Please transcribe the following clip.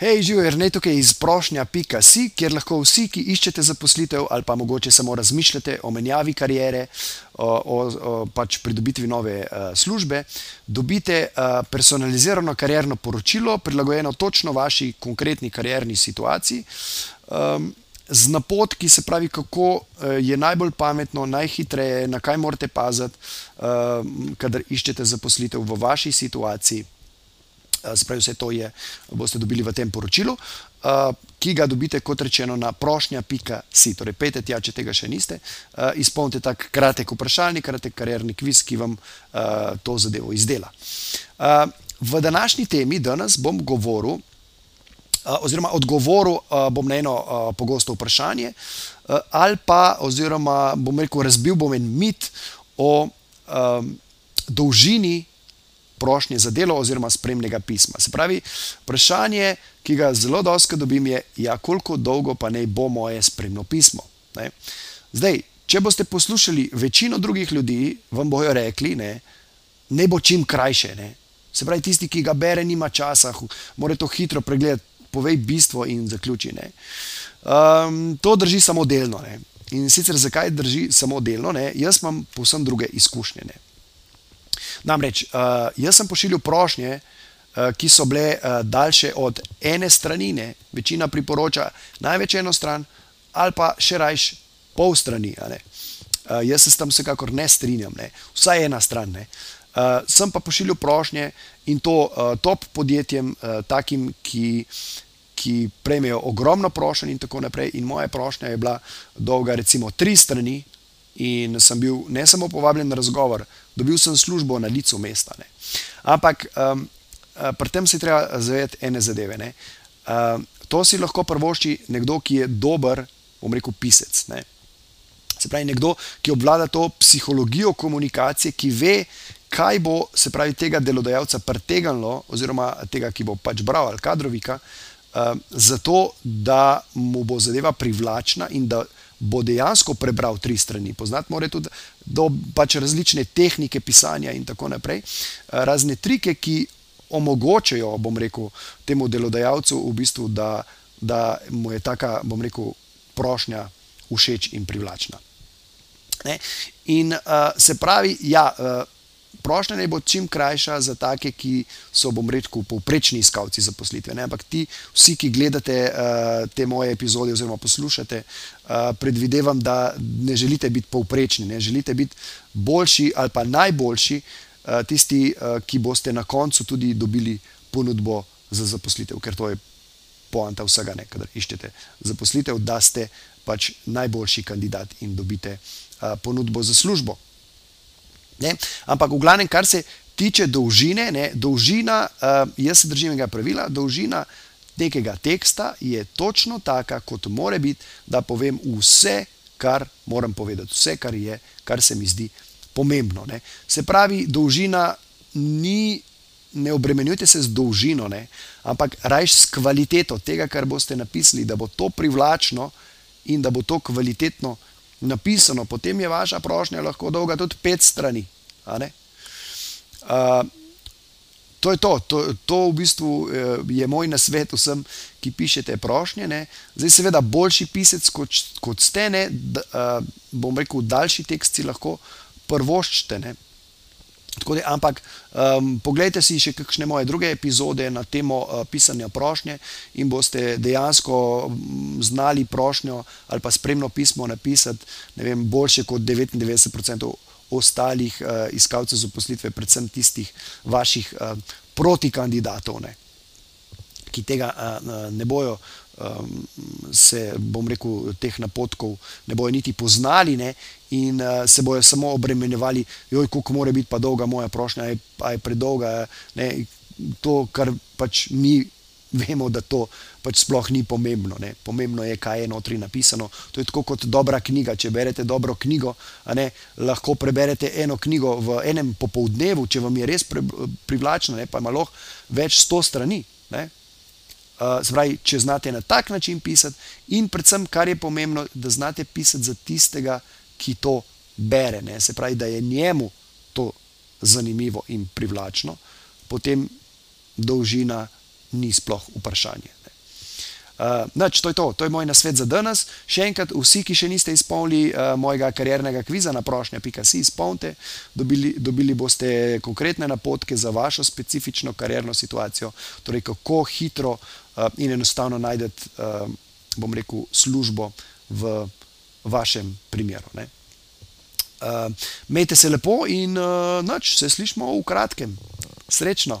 Hej, živijo, je ne tukaj iz prošnja.si, kjer lahko vsi, ki iščete zaposlitev ali pa mogoče samo razmišljate o menjavi karijere, o, o, o pač pridobitvi nove uh, službe, dobite uh, personalizirano karjerno poročilo, prilagojeno točno vaši konkretni karjerni situaciji. Um, Z napotki, se pravi, kako je najbolj pametno, najhitreje, na kaj morate paziti, kadar iščete zaposlitev v vaši situaciji. Spravi, vse to je, boste dobili v tem poročilu, ki ga dobite, kot rečeno, na prošnja.si. Torej, pejte tja, če tega še niste. Izpolnite tak kratek vprašalnik, kratek karjerni kviz, ki vam to zadevo izdela. V današnji temi danes bom govoril, oziroma odgovoril bom na eno pogosto vprašanje, ali pa, oziroma bom rekel, razbil bom en mit o dolžini prošnje za delo oziroma spremnega pisma. Se pravi, vprašanje, ki ga zelo dosto dobim, je, ja, koliko dolgo pa naj bo moje spremno pismo. Ne? Zdaj, če boste poslušali večino drugih ljudi, vam bojo rekli, ne, ne bo čim krajše. Ne? Se pravi, tisti, ki ga bere, nima časa, mora to hitro pregledati, povej bistvo in zaključi. Um, to drži samo delno. Ne? In sicer zakaj drži samo delno? Ne? Jaz imam povsem druge izkušnje. Ne? Namreč, uh, jaz sem pošiljal prošnje, uh, ki so bile uh, daljše od ene strani, ne? večina priporoča največ eno stran, ali pa še rajš pol strani. Uh, jaz se s tem vsekakor ne strinjam, ne? vsaj ena stran. Uh, sem pa pošiljal prošnje in to uh, top podjetjem, uh, takim, ki, ki prejmejo ogromno prošenj, in tako naprej. In moja prošnja je bila dolga, recimo, tri strani, in sem bil ne samo povabljen na razgovor, dobil sem službo na licu mesta. Ne. Ampak um, pri tem se treba zavedati ene zadeve. Um, to si lahko prvošči nekdo, ki je dober, bom rekel, pisec. Ne. Se pravi, nekdo, ki obvlada to psihologijo komunikacije, ki ve, kaj bo se pravi tega delodajalca pretegnilo, oziroma tega, ki bo pač bral ali kadrovika, um, zato da mu bo zadeva privlačna in da bo dejansko prebral tri strani. Poznati mora tudi do, pač različne tehnike pisanja in tako naprej, eh, razne trike, ki omogočajo, bom rekel, temu delodajalcu, v bistvu, da, da mu je taka, bom rekel, prošnja všeč in privlačna. Ne? In uh, se pravi, ja. Uh, prošnja naj bo čim krajša za take, ki so, bom rekel, povprečni iskalci zaposlitve. Ne? Ampak ti, vsi, ki gledate uh, te moje epizode oziroma poslušate, uh, predvidevam, da ne želite biti povprečni, ne želite biti boljši ali pa najboljši, uh, tisti, uh, ki boste na koncu tudi dobili ponudbo za zaposlitev, ker to je poanta vsega, ne? kadar iščete zaposlitev, da ste pač najboljši kandidat in dobite uh, ponudbo za službo. Ne? Ampak, v glavnem, kar se tiče dolžine, ne? dolžina, uh, jaz se držim tega pravila, dolžina nekega teksta je točno taka, kot mora biti, da povem vse, kar moram povedati, vse, kar je, kar se mi zdi pomembno. Ne? Se pravi, dolžina ni. Ne obremenjujte se z dolžino, ne? ampak rajš s kvaliteto tega, kar boste napisali, da bo to privlačno in da bo to kvalitetno napisano, potem je vaša prošnja lahko dolga tudi pet strani. Uh, to je to. to, to v bistvu uh, je moj nasvet vsem, ki pišete prošnje. Ne. Zdaj, seveda, boljši pisec kot, kot ste, ne, da, uh, bom rekel, daljši tekst si lahko prvoščite. Ne. Da, ampak um, pogledajte si še kakšne moje druge epizode na temo uh, pisanja prošnje in boste dejansko znali prošnjo ali pa spremno pismo napisati vem, boljše kot 99% ostalih uh, iskalcev zaposlitve, predvsem tistih vaših uh, protikandidatov, ne, ki tega uh, ne bojo. Se, bom rekel, teh napotkov ne bojo niti poznali, ne, in uh, se bojo samo obremenjevali, joj, kako mora biti pa dolga moja prošnja, aj, aj predolga. Ne, to, kar pač ni vemo, da to pač sploh ni pomembno. Ne. Pomembno je, kaj je notri napisano. To je tako kot dobra knjiga. Če berete dobro knjigo, ne, lahko preberete eno knjigo v enem popoldnevu, če vam je res privlačno, ne, pa ima lahko več sto strani. Ne. Uh, pravi, če znate na tak način pisati, in predvsem, kar je pomembno, da znate pisati za tistega, ki to bere. Ne. Se pravi, da je njemu to zanimivo in privlačno, potem dolžina ni sploh vprašanje. Uh, nač, to, je to. to je moj nasvet za danes. Še enkrat, vsi, ki še niste izpolnili uh, mojega kariernega kviza na prošnja.si, izpolnite, dobili, dobili boste konkretne napotke za vašo specifično karierno situacijo, torej kako hitro uh, in enostavno najdete, uh, bom rekel, službo v vašem primeru. Ne? Uh, Mejte se lepo in uh, nač, se slišmo v kratkem. Srečno!